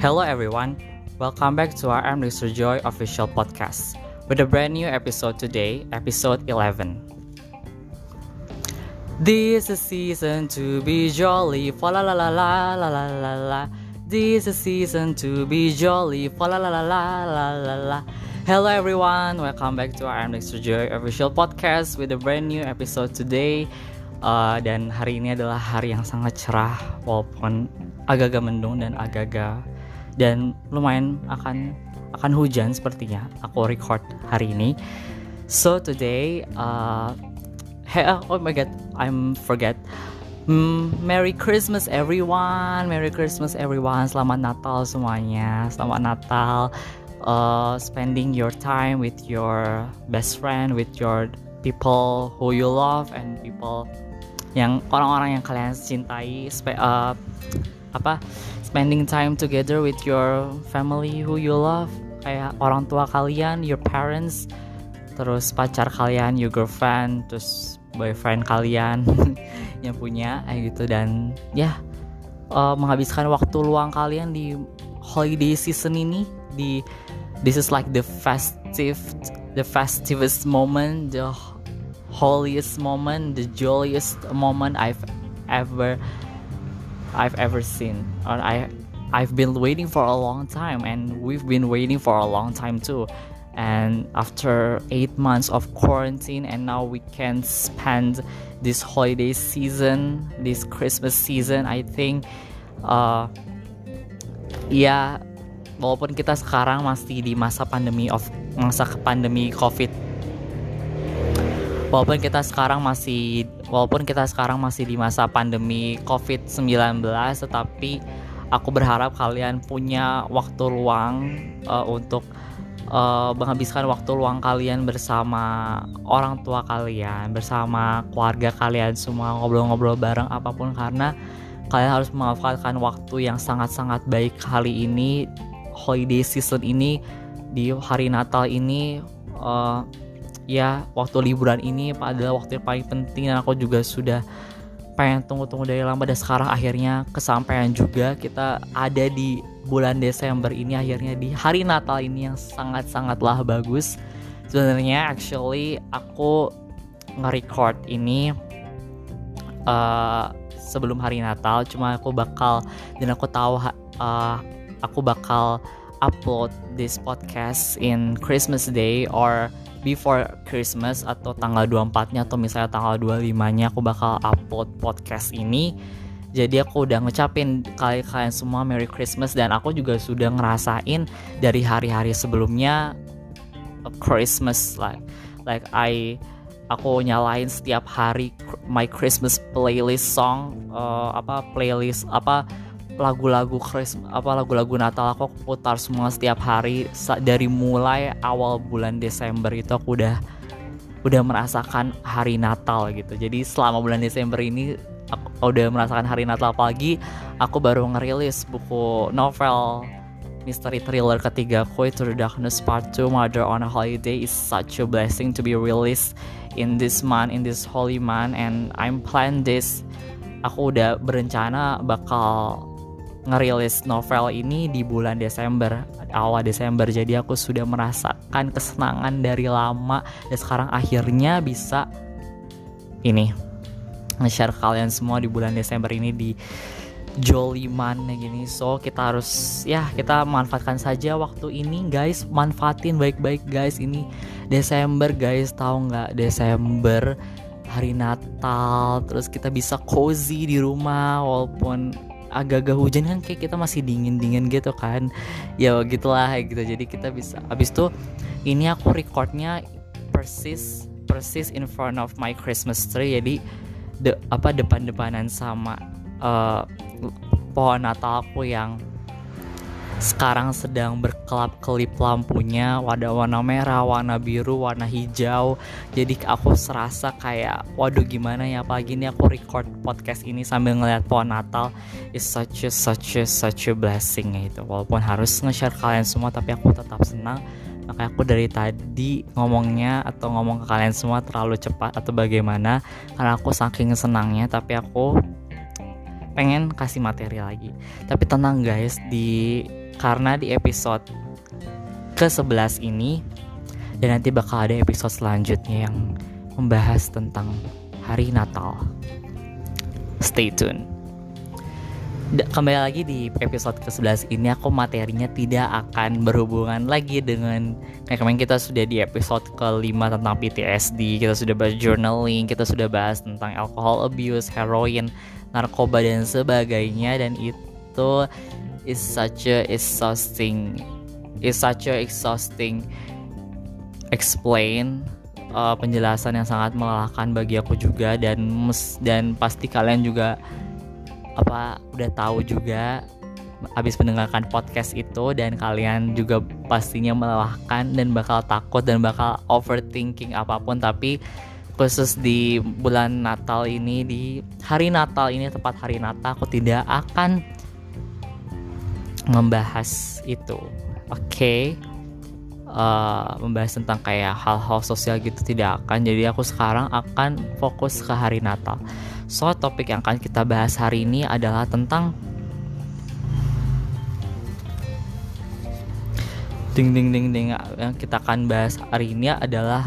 Hello everyone, welcome back to our Mr. Joy official podcast with a brand new episode today, episode 11. This is season to be jolly, fa la la la la la la la la. This is season to be jolly, fa la la la la la la la. Hello everyone, welcome back to our Mr. Joy official podcast with a brand new episode today. Uh, dan hari ini adalah hari yang sangat cerah walaupun agak-agak mendung dan agak-agag dan lumayan akan akan hujan sepertinya aku record hari ini. So today uh, hey, oh my god I'm forget. Mm, Merry Christmas everyone. Merry Christmas everyone. Selamat Natal semuanya. Selamat Natal. Uh, spending your time with your best friend with your people who you love and people yang orang-orang yang kalian cintai. Uh, apa spending time together with your family who you love kayak orang tua kalian your parents terus pacar kalian your girlfriend terus boyfriend kalian yang punya kayak gitu. Dan ya uh, menghabiskan waktu luang kalian di holiday season ini di this is like the festive the festivest moment the holiest moment, the jolliest moment I've ever I've ever seen. Or I I've been waiting for a long time and we've been waiting for a long time too. And after eight months of quarantine and now we can spend this holiday season, this Christmas season, I think uh ya walaupun kita sekarang masih di masa pandemi of masa pandemi COVID walaupun kita sekarang masih walaupun kita sekarang masih di masa pandemi COVID-19 tetapi aku berharap kalian punya waktu luang uh, untuk uh, menghabiskan waktu luang kalian bersama orang tua kalian, bersama keluarga kalian semua ngobrol-ngobrol bareng apa pun. Karena kalian harus memanfaatkan waktu yang sangat-sangat baik kali ini holiday season ini di hari Natal ini uh, ya waktu liburan ini adalah waktu yang paling penting dan aku juga sudah pengen tunggu-tunggu dari lama. Dan sekarang akhirnya kesampaian juga kita ada di bulan Desember ini akhirnya di hari Natal ini yang sangat-sangatlah bagus. Sebenarnya actually aku nge-record ini uh, sebelum hari Natal. Cuma aku bakal dan aku tahu uh, aku bakal upload this podcast in Christmas Day or before Christmas atau tanggal 24-nya atau misalnya tanggal 25-nya aku bakal upload podcast ini. Jadi aku udah ngecapin kalian kalian semua Merry Christmas dan aku juga sudah ngerasain dari hari-hari sebelumnya Christmas like like I aku nyalain setiap hari my Christmas playlist song uh, apa playlist apa lagu-lagu Christmas apa lagu-lagu Natal aku, putar semua setiap hari dari mulai awal bulan Desember itu aku udah udah merasakan hari Natal gitu. Jadi selama bulan Desember ini aku udah merasakan hari Natal pagi aku baru ngerilis buku novel mystery thriller ketiga aku itu The Darkness Part 2 Mother on a Holiday is such a blessing to be released in this month in this holy month and I'm plan this aku udah berencana bakal ngerilis novel ini di bulan Desember awal Desember. Jadi aku sudah merasakan kesenangan dari lama dan sekarang akhirnya bisa ini nge-share kalian semua di bulan Desember ini di Joliman gini. So kita harus ya kita manfaatkan saja waktu ini guys. Manfaatin baik-baik guys. Ini Desember guys. Tahu nggak? Desember hari Natal. Terus kita bisa cozy di rumah walaupun agak-agak hujan kan kayak kita masih dingin-dingin gitu kan. Ya gitulah gitu. Jadi kita bisa habis itu ini aku recordnya persis persis in front of my Christmas tree. Jadi de, apa depan-depanan sama uh, pohon Natal aku yang sekarang sedang berkelap-kelip lampunya warna warna merah, warna biru, warna hijau. Jadi aku serasa kayak waduh gimana ya pagi ini aku record podcast ini sambil ngeliat pohon Natal is such a such a such a blessing gitu. Walaupun harus nge-share kalian semua tapi aku tetap senang. Makanya aku dari tadi ngomongnya atau ngomong ke kalian semua terlalu cepat atau bagaimana karena aku saking senangnya tapi aku pengen kasih materi lagi. Tapi tenang guys di karena di episode ke-11 ini dan nanti bakal ada episode selanjutnya yang membahas tentang hari Natal. Stay tune. Kembali lagi di episode ke-11 ini aku materinya tidak akan berhubungan lagi dengan kayak kemarin kita sudah di episode ke-5 tentang PTSD, kita sudah bahas journaling, kita sudah bahas tentang alcohol abuse, heroin, narkoba dan sebagainya dan itu is such a exhausting is such a exhausting explain uh, penjelasan yang sangat melelahkan bagi aku juga dan mes, dan pasti kalian juga apa udah tahu juga habis mendengarkan podcast itu dan kalian juga pastinya melelahkan dan bakal takut dan bakal overthinking apa pun. Tapi khusus di bulan Natal ini di hari Natal ini tepat hari Natal aku tidak akan membahas itu oke okay? uh, membahas tentang kayak hal-hal sosial gitu tidak akan jadi aku sekarang akan fokus ke hari Natal So, topik yang akan kita bahas hari ini adalah tentang ding ding ding ding yang kita akan bahas hari ini adalah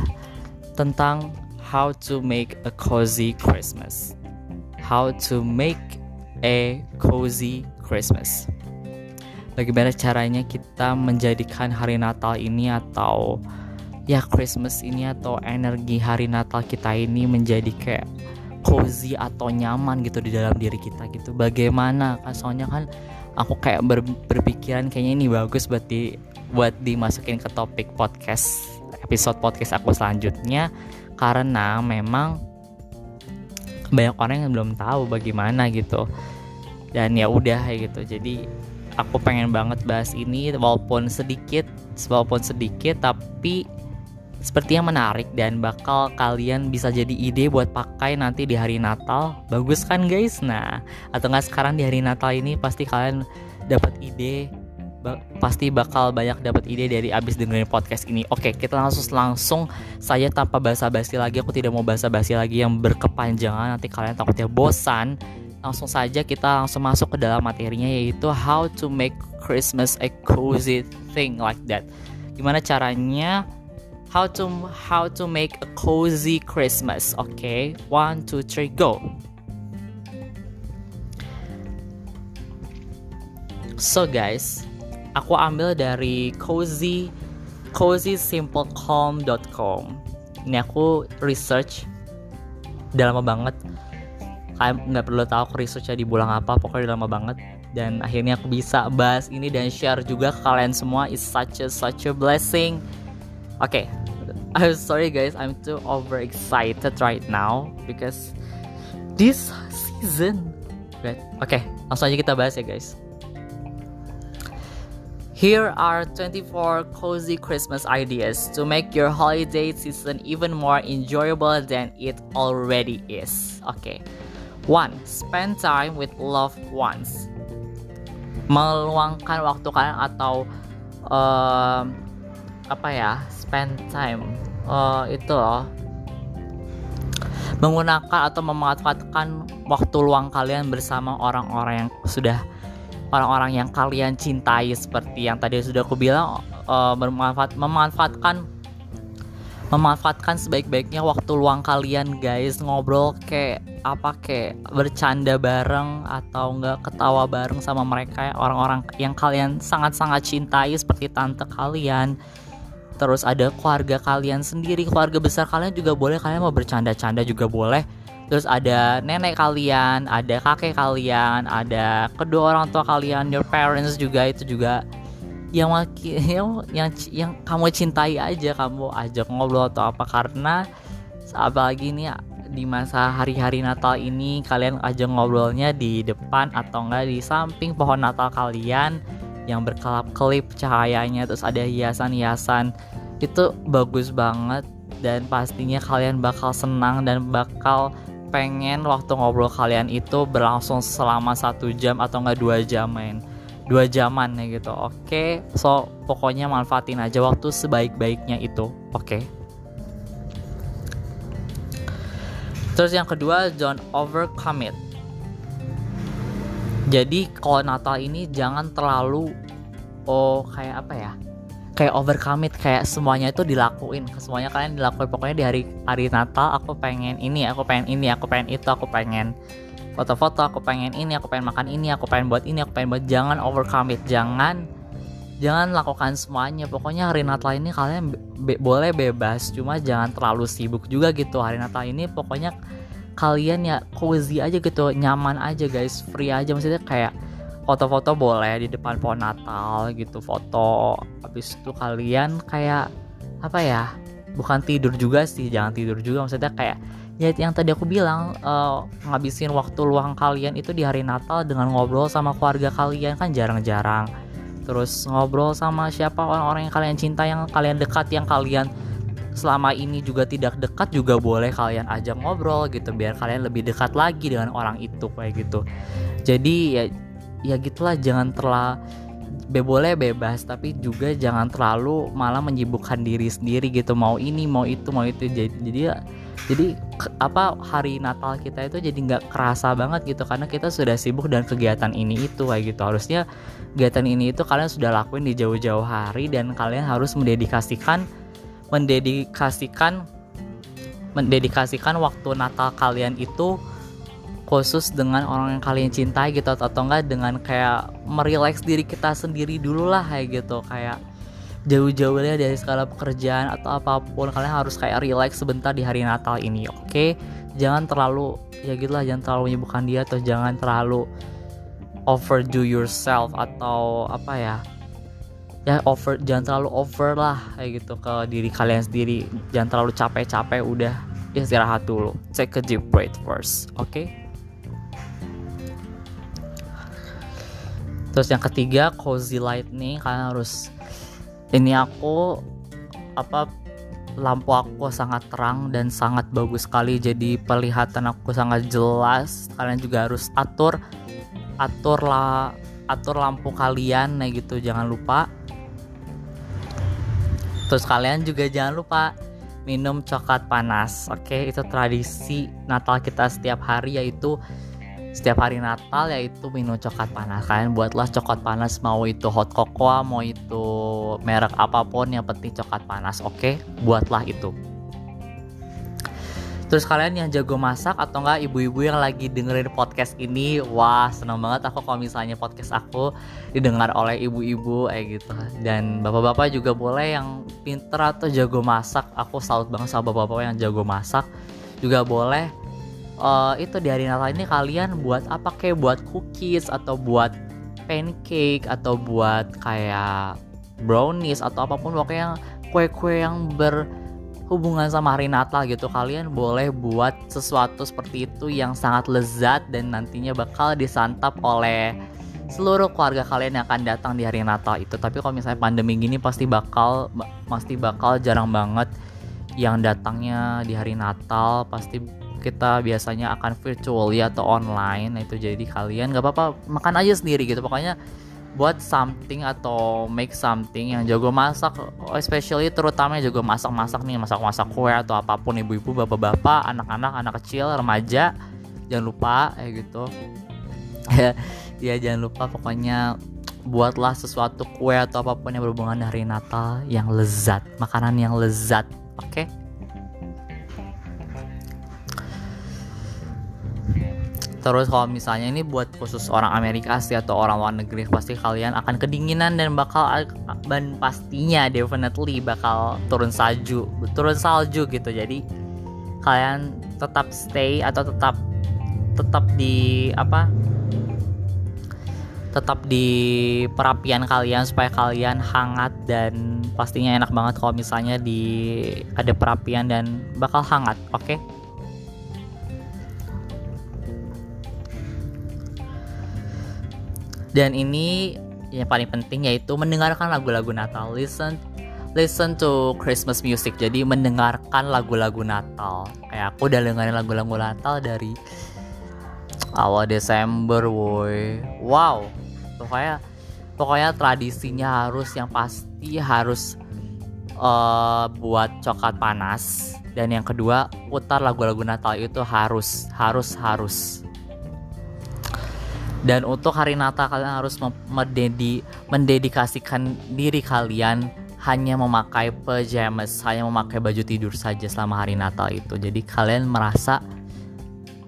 tentang how to make a cozy Christmas. How to make a cozy Christmas. Bagaimana caranya kita menjadikan hari Natal ini atau ya Christmas ini atau energi hari Natal kita ini menjadi kayak cozy atau nyaman gitu di dalam diri kita gitu. Bagaimana? Kan soalnya kan aku kayak ber, berpikiran kayaknya ini bagus buat di buat dimasukin ke topik podcast episode podcast aku selanjutnya. Karena memang banyak orang yang belum tahu bagaimana gitu. Dan ya udah gitu. Jadi aku pengen banget bahas ini walaupun sedikit walaupun sedikit tapi sepertinya menarik dan bakal kalian bisa jadi ide buat pakai nanti di hari Natal. Bagus kan guys? Nah, atau nggak sekarang di hari Natal ini pasti kalian dapat ide pasti bakal banyak dapat ide dari abis dengerin podcast ini. Oke, kita langsung langsung saya tanpa basa-basi lagi. Aku tidak mau basa-basi lagi yang berkepanjangan. Nanti kalian takutnya bosan. Langsung saja kita langsung masuk ke dalam materinya yaitu how to make Christmas a cozy thing like that. Gimana caranya how to how to make a cozy Christmas. Okay, one, two, three, go. So guys, aku ambil dari cozy cozysimplecalm.com. Ini aku research udah lama banget. Kalian nggak perlu tahu aku researchnya di bulan apa, pokoknya lama banget. Dan akhirnya aku bisa bahas ini dan share juga ke kalian semua. It's such a such a blessing. Oke, okay, I'm sorry guys, I'm too overexcited right now because this season. Oke, okay, langsung aja kita bahas ya guys. Here are 24 cozy Christmas ideas to make your holiday season even more enjoyable than it already is. Oke. Okay. 1. Spend time with loved ones. Meluangkan waktu kalian atau uh, apa ya? Spend time uh, itu loh menggunakan atau memanfaatkan waktu luang kalian bersama orang-orang yang sudah orang-orang yang kalian cintai seperti yang tadi sudah aku bilang uh, bermanfaat memanfaatkan memanfaatkan sebaik-baiknya waktu luang kalian guys. Ngobrol kayak apa kayak bercanda bareng atau enggak ketawa bareng sama mereka orang-orang yang kalian sangat-sangat cintai seperti tante kalian. Terus ada keluarga kalian sendiri keluarga besar kalian juga boleh. Kalian mau bercanda-canda juga boleh. Terus ada nenek kalian ada kakek kalian ada kedua orang tua kalian your parents juga itu juga yang yang yang, yang kamu cintai aja kamu ajak ngobrol atau apa. Karena apalagi ini di masa hari-hari Natal ini kalian ajak ngobrolnya di depan atau enggak di samping pohon Natal kalian yang berkelap-kelip cahayanya terus ada hiasan-hiasan. Itu bagus banget dan pastinya kalian bakal senang dan bakal pengen waktu ngobrol kalian itu berlangsung selama satu jam atau enggak dua jam main dua jaman ya gitu. Oke okay? so pokoknya manfaatin aja waktu sebaik-baiknya itu. Oke. Okay? terus yang kedua don't overcome it. Jadi kalau Natal ini jangan terlalu oh kayak apa ya? Kayak overcome it kayak semuanya itu dilakuin. Semuanya kalian dilakuin. Pokoknya di hari hari Natal aku pengen ini aku pengen ini aku pengen itu aku pengen foto-foto aku pengen ini aku pengen makan ini aku pengen buat ini aku pengen buat jangan overcome it jangan jangan lakukan semuanya. Pokoknya hari Natal ini kalian be boleh bebas cuma jangan terlalu sibuk juga gitu. Hari Natal ini pokoknya kalian ya cozy aja gitu nyaman aja guys free aja. Maksudnya kayak foto-foto boleh di depan pohon Natal gitu foto. Habis itu kalian kayak apa ya bukan tidur juga sih jangan tidur juga. Maksudnya kayak ya yang tadi aku bilang uh, ngabisin waktu luang kalian itu di hari Natal dengan ngobrol sama keluarga kalian kan jarang-jarang. Terus ngobrol sama siapa orang-orang yang kalian cinta yang kalian dekat yang kalian selama ini juga tidak dekat juga boleh kalian ajak ngobrol gitu biar kalian lebih dekat lagi dengan orang itu kayak gitu. Jadi ya ya gitulah jangan terlalu boleh bebas tapi juga jangan terlalu malah menyibukkan diri sendiri gitu. Mau ini mau itu mau itu. Jadi jadi ya jadi apa hari Natal kita itu jadi nggak kerasa banget gitu. Karena kita sudah sibuk dan kegiatan ini itu kayak gitu. Harusnya kegiatan ini itu kalian sudah lakuin di jauh-jauh hari dan kalian harus mendedikasikan mendedikasikan mendedikasikan waktu Natal kalian itu khusus dengan orang yang kalian cintai gitu atau, atau enggak dengan kayak merileks diri kita sendiri dulu lah kayak gitu kayak jauh-jauh ya dari segala pekerjaan atau apa pun kalian harus kayak relax sebentar di hari Natal ini oke okay? jangan terlalu ya gitulah jangan terlalu menyibukkan dia atau jangan terlalu overdo yourself atau apa ya ya over jangan terlalu over lah kayak gitu ke diri kalian sendiri jangan terlalu capek-capek udah istirahat dulu take a deep breath first oke okay? Terus yang ketiga cozy light nih kalian harus ini aku apa lampu aku sangat terang dan sangat bagus sekali. Jadi penglihatan aku sangat jelas kalian juga harus atur atur lah atur lampu kalian nah gitu jangan lupa. Terus kalian juga jangan lupa minum coklat panas oke? Itu tradisi Natal kita setiap hari yaitu setiap hari Natal yaitu minum coklat panas kalian buatlah coklat panas mau itu hot cocoa mau itu merek apa pun yang penting coklat panas oke buatlah itu Terus kalian yang jago masak atau enggak ibu-ibu yang lagi dengerin podcast ini, wah seneng banget aku kalau misalnya podcast aku didengar oleh ibu-ibu kayak gitu. Dan bapak-bapak juga boleh yang pinter atau jago masak. Aku salut banget sama bapak-bapak yang jago masak. Juga boleh uh, itu di hari Natal ini kalian buat apa kayak buat cookies atau buat pancake atau buat kayak brownies atau apa pun pokoknya kue-kue yang berhubungan sama hari Natal gitu kalian boleh buat sesuatu seperti itu yang sangat lezat dan nantinya bakal disantap oleh seluruh keluarga kalian yang akan datang di hari Natal itu. Tapi kalau misalnya pandemi gini pasti bakal pasti bakal jarang banget yang datangnya di hari Natal pasti kita biasanya akan virtual ya atau online nah itu jadi kalian nggak apa-apa makan aja sendiri gitu pokoknya buat something atau make something yang jago masak especially terutama jago masak-masak nih masak-masak kue atau apa pun ibu-ibu bapak-bapak anak-anak anak kecil remaja jangan lupa kayak gitu ya ya jangan lupa pokoknya buatlah sesuatu kue atau apa pun yang berhubungan hari Natal yang lezat makanan yang lezat oke okay? Terus kalau misalnya ini buat khusus orang Amerika sih atau orang luar negeri pasti kalian akan kedinginan dan bakal dan pastinya definitely bakal turun salju, turun salju gitu. Jadi kalian tetap stay atau tetap tetap di apa? Tetap di perapian kalian supaya kalian hangat dan pastinya enak banget kalau misalnya di ada perapian dan bakal hangat, oke? Okay? Dan ini yang paling penting yaitu mendengarkan lagu-lagu Natal. Listen listen to Christmas music. Jadi mendengarkan lagu-lagu Natal. Kayak aku udah dengerin lagu-lagu Natal dari awal Desember woi. Wow. Pokoknya pokoknya tradisinya harus yang pasti harus uh, buat coklat panas. Dan yang kedua putar lagu-lagu Natal itu harus harus harus dan untuk hari Natal kalian harus mendedi mendedikasikan diri kalian hanya memakai pajamas, hanya memakai baju tidur saja selama hari Natal itu. Jadi kalian merasa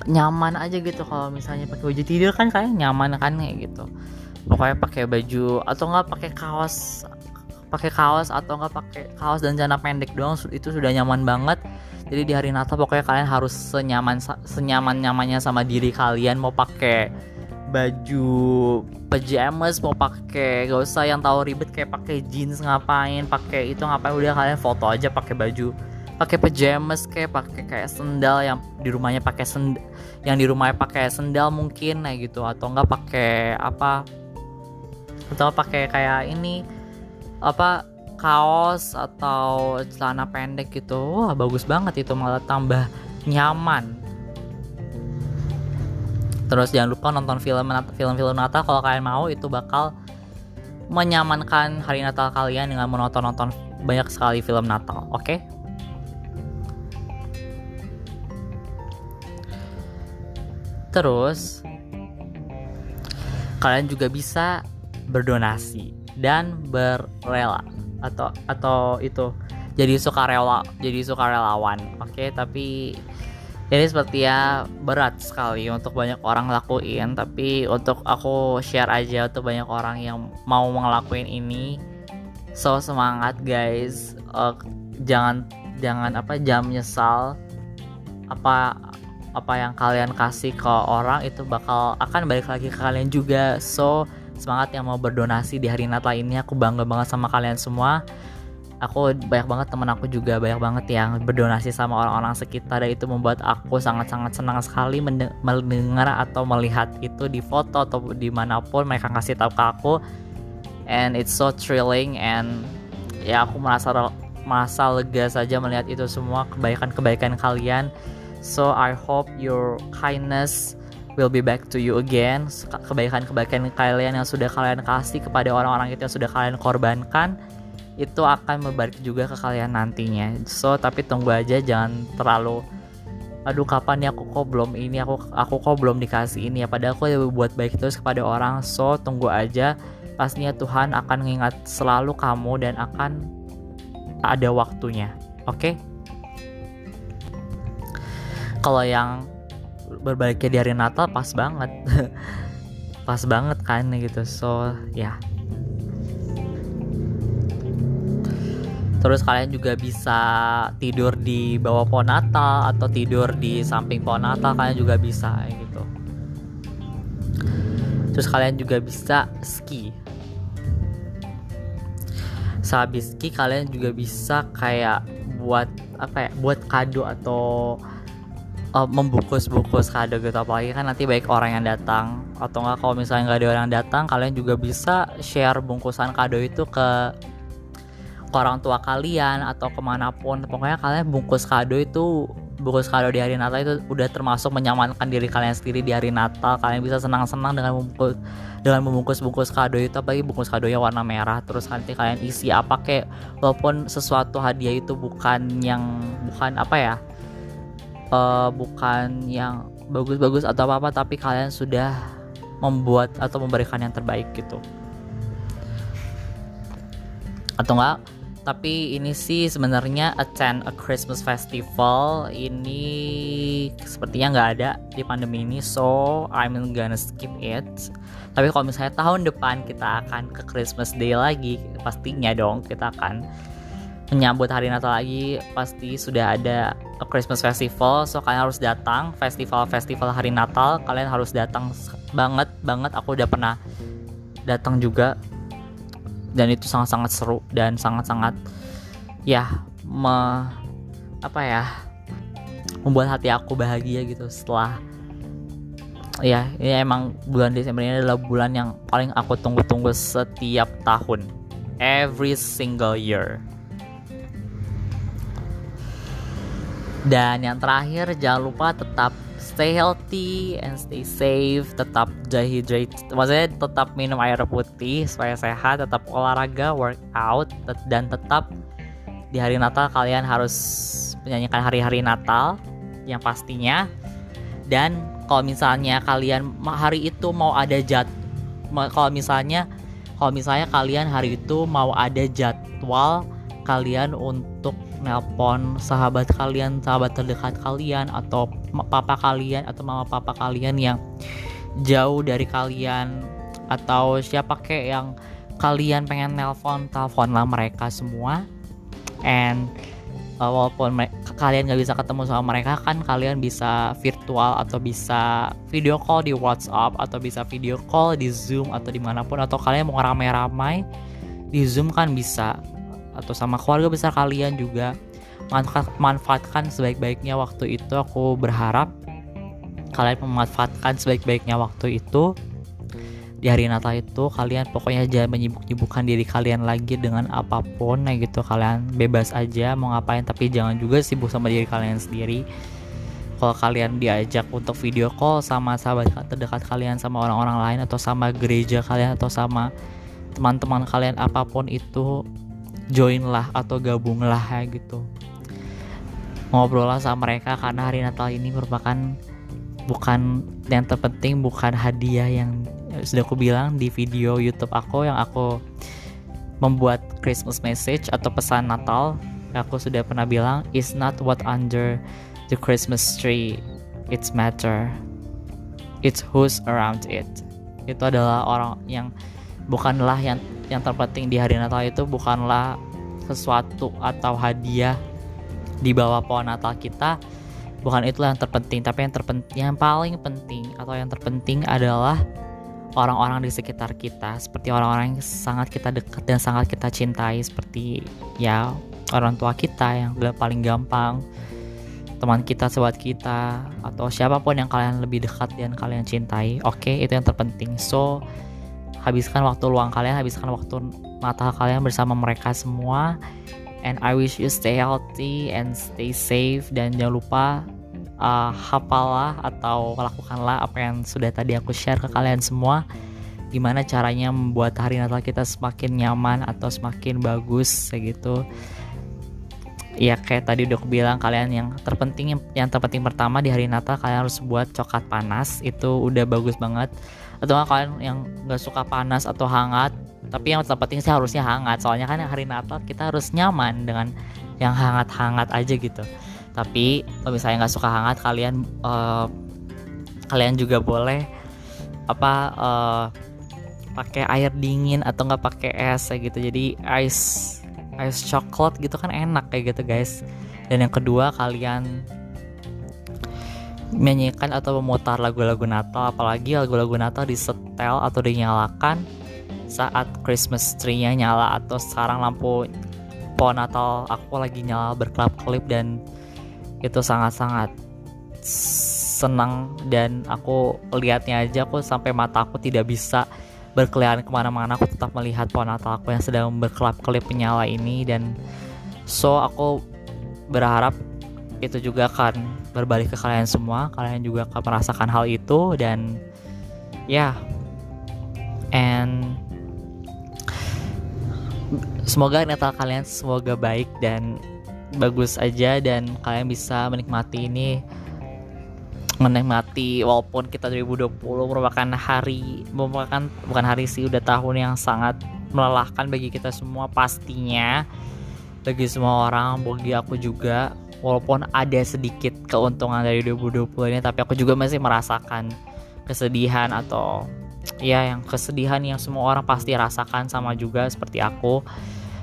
nyaman aja gitu kalau misalnya pakai baju tidur kan kalian nyaman kan kayak gitu. Pokoknya pakai baju atau enggak pakai kaos pakai kaos atau enggak pakai kaos dan celana pendek doang itu sudah nyaman banget. Jadi di hari Natal pokoknya kalian harus senyaman senyaman nyamannya sama diri kalian mau pakai baju pajamas mau pakai gak usah yang tahu ribet kayak pakai jeans ngapain pakai itu ngapain udah kalian foto aja pakai baju pakai pajamas kayak pakai kayak sendal yang di rumahnya pakai send yang di rumahnya pakai sendal mungkin kayak gitu. Atau enggak pakai apa atau pakai kayak ini apa kaos atau celana pendek gitu. Wah bagus banget itu malah tambah nyaman terus jangan lupa nonton film film-film Natal kalau kalian mau itu bakal menyamankan hari Natal kalian dengan menonton-nonton banyak sekali film Natal oke okay? terus kalian juga bisa berdonasi dan berrela atau atau itu jadi sukarela jadi sukarelawan oke okay? tapi ini seperti ya berat sekali untuk banyak orang lakuin tapi untuk aku share aja untuk banyak orang yang mau ngelakuin ini so semangat guys. Uh, jangan jangan apa jam nyesal apa apa yang kalian kasih ke orang itu bakal akan balik lagi ke kalian juga. So semangat yang mau berdonasi di hari Natal ini aku bangga banget sama kalian semua aku banyak banget teman aku juga banyak banget yang berdonasi sama orang-orang sekitar dan itu membuat aku sangat-sangat senang sekali mendengar atau melihat itu di foto atau di mana pun mereka kasih tahu ke aku. And it's so thrilling and ya aku merasa merasa lega saja melihat itu semua kebaikan-kebaikan kalian. So I hope your kindness will be back to you again. Kebaikan-kebaikan kalian yang sudah kalian kasih kepada orang-orang itu yang sudah kalian korbankan itu akan membalik juga ke kalian nantinya. So tapi tunggu aja jangan terlalu aduh kapan ya aku kok belum ini aku aku kok belum dikasih ini ya. Padahal aku udah buat baik terus kepada orang. So tunggu aja. Pastinya Tuhan akan mengingat selalu kamu dan akan ada waktunya. Oke? Okay? kalau yang berbaliknya di hari Natal pas banget. Pas banget kan gitu. So ya. yeah terus kalian juga bisa tidur di bawah pohon Natal atau tidur di samping pohon Natal kalian juga bisa gitu. Terus kalian juga bisa ski. Sehabis ski kalian juga bisa kayak buat apa ya buat kado atau uh, membungkus-bungkus kado gitu. Apalagi kan nanti baik orang yang datang. Atau enggak kalau misalnya nggak ada orang datang kalian juga bisa share bungkusan kado itu ke ke orang tua kalian atau ke mana pun. Pokoknya kalian bungkus kado itu bungkus kado di hari Natal itu udah termasuk menyamankan diri kalian sendiri di hari Natal. Kalian bisa senang-senang dengan membungkus dengan membungkus-bungkus kado itu apalagi bungkus kadonya warna merah. Terus nanti kalian isi apa kayak walaupun sesuatu hadiah itu bukan yang bukan apa ya uh, bukan yang bagus-bagus atau apa-apa tapi kalian sudah membuat atau memberikan yang terbaik gitu. Atau enggak tapi ini sih sebenarnya attend a Christmas festival. Ini sepertinya nggak ada di pandemi ini so I'm gonna skip it. Tapi kalau misalnya tahun depan kita akan ke Christmas Day lagi pastinya dong kita akan menyambut hari Natal lagi. Pasti sudah ada a Christmas festival so kalian harus datang. Festival-festival hari Natal kalian harus datang banget banget. Aku udah pernah datang juga dan itu sangat-sangat seru dan sangat-sangat ya me, apa ya membuat hati aku bahagia gitu setelah ya ini emang bulan Desember ini adalah bulan yang paling aku tunggu-tunggu setiap tahun. Every single year. Dan yang terakhir jangan lupa tetap stay healthy and stay safe tetap dehydrate maksudnya tetap minum air putih supaya sehat tetap olahraga workout dan tetap di hari Natal kalian harus menyanyikan hari-hari Natal yang pastinya. Dan kalau misalnya kalian hari itu mau ada jad kalau misalnya kalau misalnya kalian hari itu mau ada jadwal kalian untuk nelpon sahabat kalian, sahabat terdekat kalian atau papa kalian atau mama papa kalian yang jauh dari kalian atau siapa kek yang kalian pengen nelpon, teleponlah mereka semua. And uh, walaupun kalian nggak bisa ketemu sama mereka kan kalian bisa virtual atau bisa video call di WhatsApp atau bisa video call di Zoom atau di mana pun atau kalian mau ramai-ramai di Zoom kan bisa atau sama keluarga besar kalian juga manfaatkan sebaik-baiknya waktu itu aku berharap kalian memanfaatkan sebaik-baiknya waktu itu. Di hari Natal itu kalian pokoknya jangan menyibuk-nyibukkan diri kalian lagi dengan apa pun ya gitu. Kalian bebas aja mau ngapain tapi jangan juga sibuk sama diri kalian sendiri. Kalau kalian diajak untuk video call sama sahabat terdekat kalian sama orang-orang lain atau sama gereja kalian atau sama teman-teman kalian apa pun itu join lah atau gabunglah ya gitu. Ngobrol lah sama mereka karena hari Natal ini merupakan bukan yang terpenting bukan hadiah yang sudah aku bilang di video YouTube aku yang aku membuat Christmas message atau pesan Natal aku sudah pernah bilang is not what under the Christmas tree it's matter. It's who's around it. Itu adalah orang yang bukanlah yang yang terpenting di hari Natal itu bukanlah sesuatu atau hadiah di bawah pohon Natal kita. Bukan itulah yang terpenting tapi yang terpenting yang paling penting atau yang terpenting adalah orang-orang di sekitar kita. Seperti orang-orang yang sangat kita dekat dan sangat kita cintai. Seperti ya orang tua kita yang paling gampang teman kita sahabat kita atau siapa pun yang kalian lebih dekat dan kalian cintai. Oke okay, itu yang terpenting. So habiskan waktu luang kalian habiskan waktu Natal kalian bersama mereka semua. And I wish you stay healthy and stay safe. Dan jangan lupa uh, hafalah atau lakukanlah apa yang sudah tadi aku share ke kalian semua. Gimana caranya membuat hari Natal kita semakin nyaman atau semakin bagus kayak gitu. Ya kayak tadi udah aku bilang kalian yang terpenting yang terpenting pertama di hari Natal kalian harus buat coklat panas. Itu udah bagus banget atau kalian yang nggak suka panas atau hangat tapi yang terpenting sih harusnya hangat. Soalnya kan hari Natal kita harus nyaman dengan yang hangat-hangat aja gitu. Tapi kalau misalnya nggak suka hangat kalian uh, kalian juga boleh apa uh, pakai air dingin atau nggak pakai es kayak gitu. Jadi ice ice coklat gitu kan enak kayak gitu guys. Dan yang kedua kalian menyanyikan atau memutar lagu-lagu Natal apalagi lagu-lagu Natal disetel atau dinyalakan saat Christmas tree-nya nyala atau sekarang lampu pohon Natal aku lagi nyala berkelap-kelip dan itu sangat-sangat senang dan aku lihatnya aja aku sampai mata aku tidak bisa berkeliaran ke mana-mana. Aku tetap melihat pohon natal aku yang sedang berkelap-kelip menyala ini dan so aku berharap itu juga akan berbalik ke kalian semua. Kalian juga akan merasakan hal itu dan ya. Yeah. and semoga Natal kalian semoga baik dan bagus aja dan kalian bisa menikmati ini. Menikmati walaupun kita 2020 merupakan hari merupakan bukan hari sih udah tahun yang sangat melelahkan bagi kita semua pastinya. Bagi semua orang bagi aku juga walaupun ada sedikit keuntungan dari 2020 ini tapi aku juga masih merasakan kesedihan atau ya yang kesedihan yang semua orang pasti rasakan sama juga seperti aku.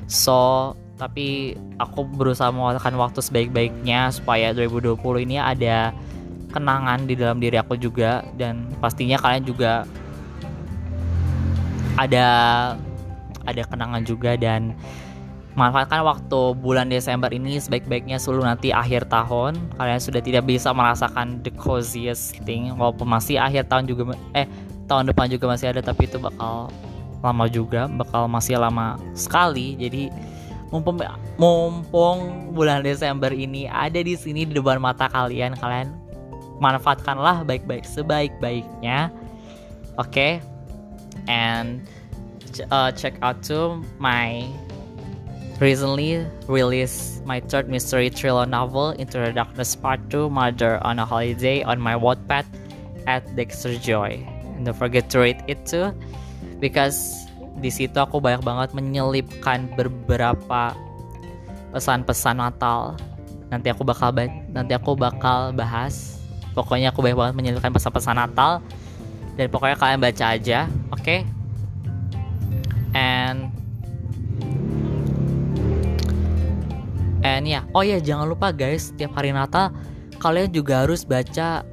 So tapi aku berusaha menggunakan waktu sebaik-baiknya supaya 2020 ini ada kenangan di dalam diri aku juga. Dan pastinya kalian juga ada ada kenangan juga dan manfaatkan waktu bulan Desember ini sebaik-baiknya seluruh nanti akhir tahun. Kalian sudah tidak bisa merasakan the coziest thing walaupun masih akhir tahun juga eh tahun depan juga masih ada tapi itu bakal lama juga bakal masih lama sekali. Jadi mumpung mumpung bulan Desember ini ada di sini di depan mata kalian kalian manfaatkanlah baik-baik sebaik-baiknya. Oke? Okay? and uh, check out to my recently released my third mystery thriller novel Into the Darkness Part 2 Mother on a Holiday on my Wattpad at Dexter Joy. And don't forget to rate it too because di situ aku banyak banget menyelipkan beberapa pesan-pesan Natal. Nanti aku bakal nanti aku bakal bahas. Pokoknya aku banyak banget menyelipkan pesan-pesan Natal. Dan pokoknya kalian baca aja oke? Okay? and and ya yeah. oh ya yeah, jangan lupa guys setiap hari Natal kalian juga harus baca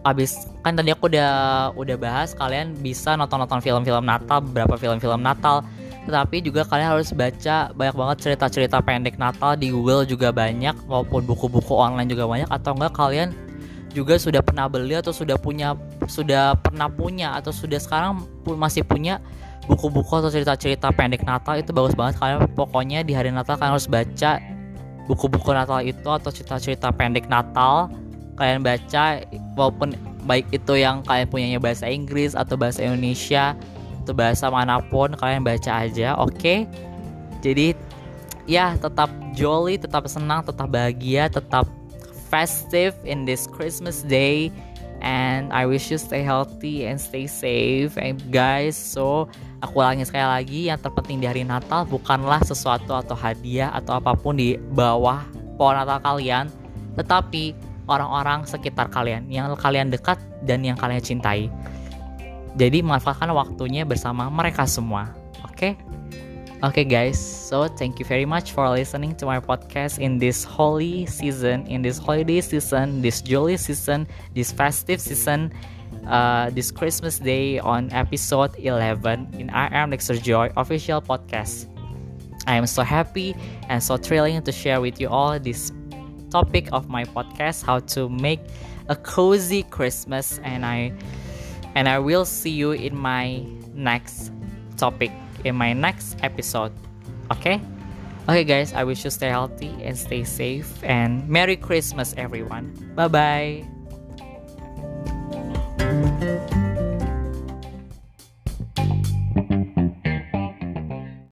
abis kan tadi aku udah udah bahas kalian bisa nonton-nonton film-film Natal beberapa film-film Natal tetapi juga kalian harus baca banyak banget cerita-cerita pendek Natal di Google juga banyak maupun buku-buku online juga banyak atau enggak kalian juga sudah pernah beli atau sudah punya sudah pernah punya atau sudah sekarang pun masih punya buku-buku atau cerita-cerita pendek Natal itu bagus banget kalian pokoknya di hari Natal kalian harus baca buku-buku Natal itu atau cerita-cerita pendek Natal kalian baca walaupun baik itu yang kalian punyanya bahasa Inggris atau bahasa Indonesia atau bahasa mana pun kalian baca aja oke okay? jadi ya tetap jolly tetap senang tetap bahagia tetap festive in this Christmas day and I wish you stay healthy and stay safe and guys so aku ulangi sekali lagi yang terpenting di hari Natal bukanlah sesuatu atau hadiah atau apa pun di bawah pohon Natal kalian tetapi orang-orang sekitar kalian yang kalian dekat dan yang kalian cintai. Jadi manfaatkan waktunya bersama mereka semua. Oke? Okay? Oke okay guys, so thank you very much for listening to my podcast in this holy season, in this holiday season, this jolly season, this festive season, uh, this Christmas day on episode 11 in I Am Dexter Joy official podcast. I am so happy and so thrilling to share with you all this topic of my podcast how to make a cozy christmas and i and i will see you in my next topic in my next episode okay? Okay guys i wish you stay healthy and stay safe and merry christmas everyone. Bye bye thank you